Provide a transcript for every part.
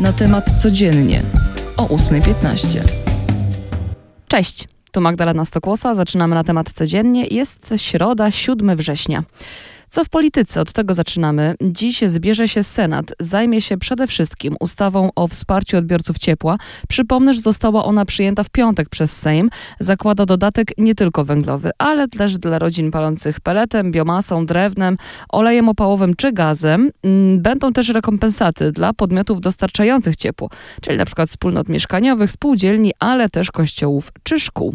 Na temat codziennie o 8.15. Cześć, tu Magdalena Stokłosa. Zaczynamy na temat codziennie. Jest środa, 7 września. Co w polityce? Od tego zaczynamy. Dziś zbierze się Senat. Zajmie się przede wszystkim ustawą o wsparciu odbiorców ciepła. Przypomnę, że została ona przyjęta w piątek przez Sejm. Zakłada dodatek nie tylko węglowy, ale też dla rodzin palących peletem, biomasą, drewnem, olejem opałowym czy gazem. Mm, będą też rekompensaty dla podmiotów dostarczających ciepło, czyli na przykład wspólnot mieszkaniowych, spółdzielni, ale też kościołów czy szkół.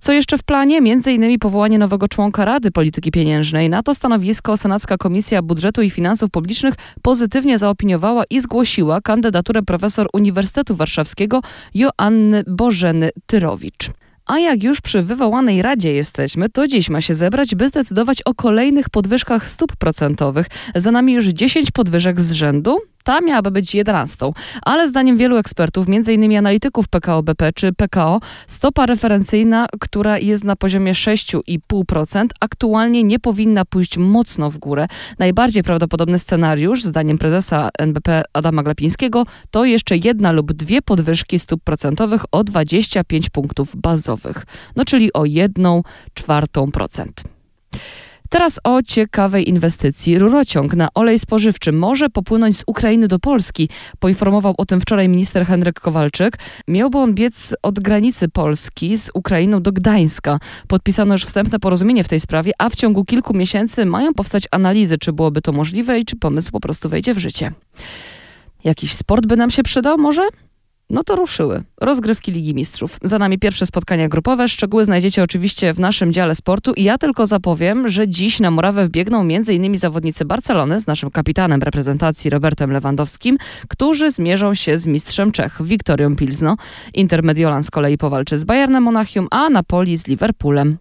Co jeszcze w planie? Między innymi powołanie nowego członka Rady Polityki Pieniężnej. Na to stanowisko Senacka Komisja Budżetu i Finansów Publicznych pozytywnie zaopiniowała i zgłosiła kandydaturę profesor Uniwersytetu Warszawskiego Joanny Bożeny Tyrowicz. A jak już przy wywołanej Radzie jesteśmy, to dziś ma się zebrać, by zdecydować o kolejnych podwyżkach stóp procentowych. Za nami już 10 podwyżek z rzędu. Ta miałaby być 11, ale zdaniem wielu ekspertów, m.in. analityków PKO BP czy PKO, stopa referencyjna, która jest na poziomie 6,5%, aktualnie nie powinna pójść mocno w górę. Najbardziej prawdopodobny scenariusz, zdaniem prezesa NBP Adama Glapińskiego, to jeszcze jedna lub dwie podwyżki stóp procentowych o 25 punktów bazowych, no czyli o 1 czwartą procent. Teraz o ciekawej inwestycji. Rurociąg na olej spożywczy może popłynąć z Ukrainy do Polski. Poinformował o tym wczoraj minister Henryk Kowalczyk. Miałby on biec od granicy Polski z Ukrainą do Gdańska. Podpisano już wstępne porozumienie w tej sprawie, a w ciągu kilku miesięcy mają powstać analizy, czy byłoby to możliwe i czy pomysł po prostu wejdzie w życie. Jakiś sport by nam się przydał może? No to ruszyły. Rozgrywki Ligi Mistrzów. Za nami pierwsze spotkania grupowe. Szczegóły znajdziecie oczywiście w naszym dziale sportu i ja tylko zapowiem, że dziś na murawę wbiegną m.in. zawodnicy Barcelony z naszym kapitanem reprezentacji Robertem Lewandowskim, którzy zmierzą się z mistrzem Czech Wiktorią Pilzno. Inter Mediolan z kolei powalczy z Bayernem Monachium, a Napoli z Liverpoolem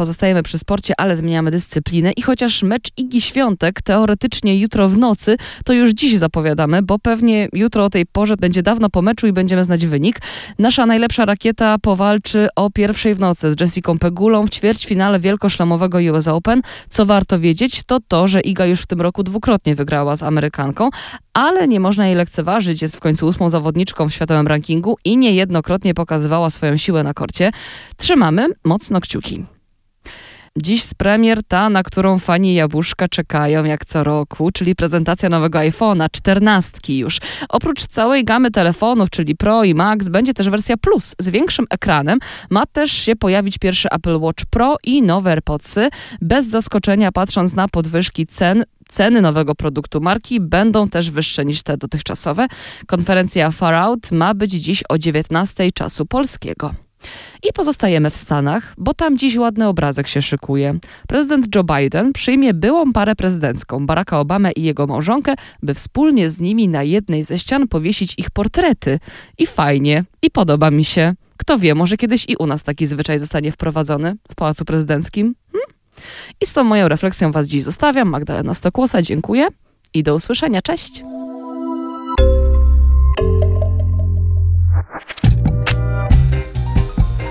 pozostajemy przy sporcie, ale zmieniamy dyscyplinę i chociaż mecz Igi Świątek teoretycznie jutro w nocy, to już dziś zapowiadamy, bo pewnie jutro o tej porze będzie dawno po meczu i będziemy znać wynik. Nasza najlepsza rakieta powalczy o pierwszej w nocy z Jessiką Pegulą w ćwierćfinale wielkoszlemowego US Open. Co warto wiedzieć, to to, że Iga już w tym roku dwukrotnie wygrała z Amerykanką, ale nie można jej lekceważyć. Jest w końcu ósmą zawodniczką w światowym rankingu i niejednokrotnie pokazywała swoją siłę na korcie. Trzymamy mocno kciuki. Dziś z premier ta, na którą fani jabłuszka czekają jak co roku, czyli prezentacja nowego iPhone'a 14 już. Oprócz całej gamy telefonów, czyli Pro i Max, będzie też wersja Plus z większym ekranem. Ma też się pojawić pierwszy Apple Watch Pro i nowe AirPodsy. Bez zaskoczenia patrząc na podwyżki cen, ceny nowego produktu marki będą też wyższe niż te dotychczasowe. Konferencja Far Out ma być dziś o 19 czasu polskiego. I pozostajemy w Stanach, bo tam dziś ładny obrazek się szykuje. Prezydent Joe Biden przyjmie byłą parę prezydencką, Baracka Obamę i jego małżonkę, by wspólnie z nimi na jednej ze ścian powiesić ich portrety. I fajnie, i podoba mi się. Kto wie, może kiedyś i u nas taki zwyczaj zostanie wprowadzony w Pałacu Prezydenckim? Hm? I z tą moją refleksją Was dziś zostawiam. Magdalena Stokłosa, dziękuję i do usłyszenia. Cześć!